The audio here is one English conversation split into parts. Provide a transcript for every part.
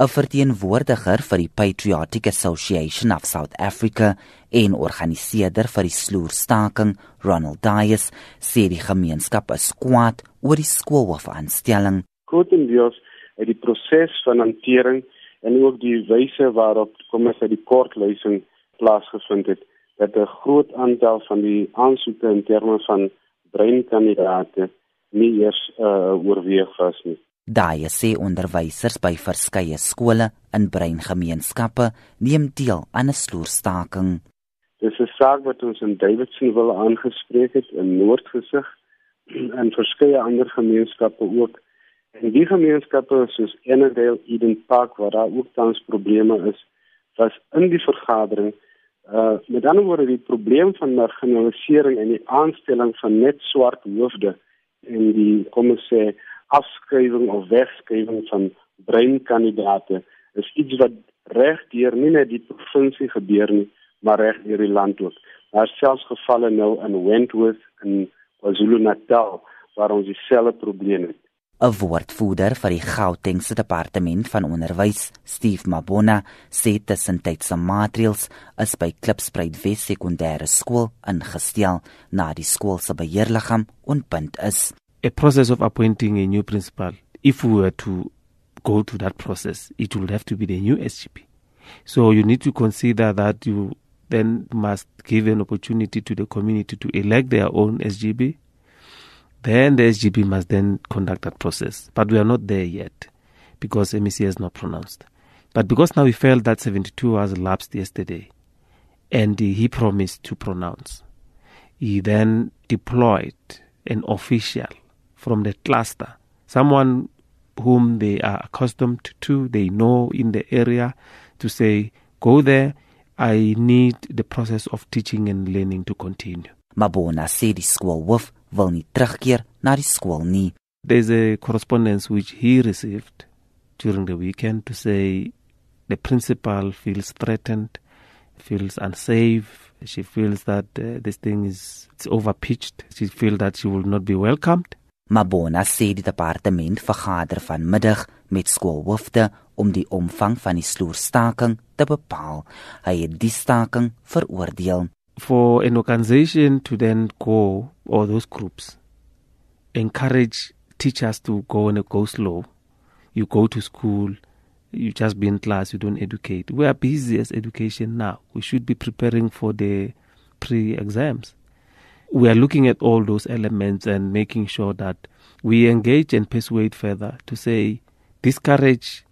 'n verteenwoordiger vir die Patriotic Association of South Africa en organiseerder vir die sloerstaking, Ronald Dias, sê die gemeenskap is kwaad oor die skoolhoofaanstelling. Grootendeels uit die proses van hantering en ook die wyse waarop kom ons uit die kortleising plaasgevind het dat 'n groot aantal van die aansoeke in terme van breinkandidate nie eers uh, oorweeg was nie. Daai sê onderwysers by verskeie skole in breingemeenskappe neem deel aan 'n sloerstaking. Dis 'n saak wat ons in Davidson wil aangespreek het in Noordgesig en verskeie ander gemeenskappe ook. En die gemeenskappe soos Enendale, Eden Park waar daar ook tans probleme is, was in die vergadering uh met ander woorde die probleem van marginalisering en die aanstelling van net swart hoofde en die kom ons sê afskrywing of wegskrywing van breinkandidate is iets wat reg deur nie net die provinsie gebeur nie, maar reg deur die land ook. Daar selfs gevalle nou in Wentworth en KwaZulu-Natal waar ons dieselfde probleem het. 'n Woordvoerder vir die Gautengse Departement van Onderwys, Steve Mabona, sê tussentydse maatreëls is by Klipspruit Wes Sekondêre Skool ingestel na die skool se beheerliggaam ontbind is a process of appointing a new principal, if we were to go to that process, it would have to be the new SGB. So you need to consider that you then must give an opportunity to the community to elect their own SGB. Then the SGB must then conduct that process. But we are not there yet because MEC has not pronounced. But because now we felt that 72 hours elapsed yesterday and he promised to pronounce, he then deployed an official from the cluster, someone whom they are accustomed to, they know in the area, to say, go there, I need the process of teaching and learning to continue. Mabona sê die skoolhoof wil nie terugkeer na die skool nie. There's a correspondence which he received during the weekend to say the principal feels threatened, feels unsafe. She feels that uh, this thing is it's overpitched. She feels that she will not be welcomed. Mabona sê die departement vergader vanmiddag met skoolhoofde om die omvang van die sloerstaking te bepaal. Hy het die staking veroordeel. For an organization to then go or those groups encourage teachers to go on a go slow. You go to school, you just be in class, you don't educate. We are busy as education now. We should be preparing for the pre-exams we are looking at all those elements and making sure that we engage and persuade further to say discourage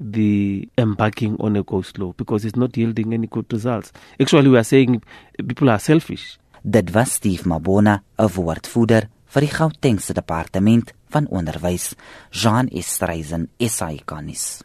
the embarking on a go slow because it's not yielding any good results. Actually, we are saying people are selfish. Dit was Steve Mabona, 'n woordvoerder vir die Gautengse departement van onderwys, Jean Estreisen, SAUK-nuus.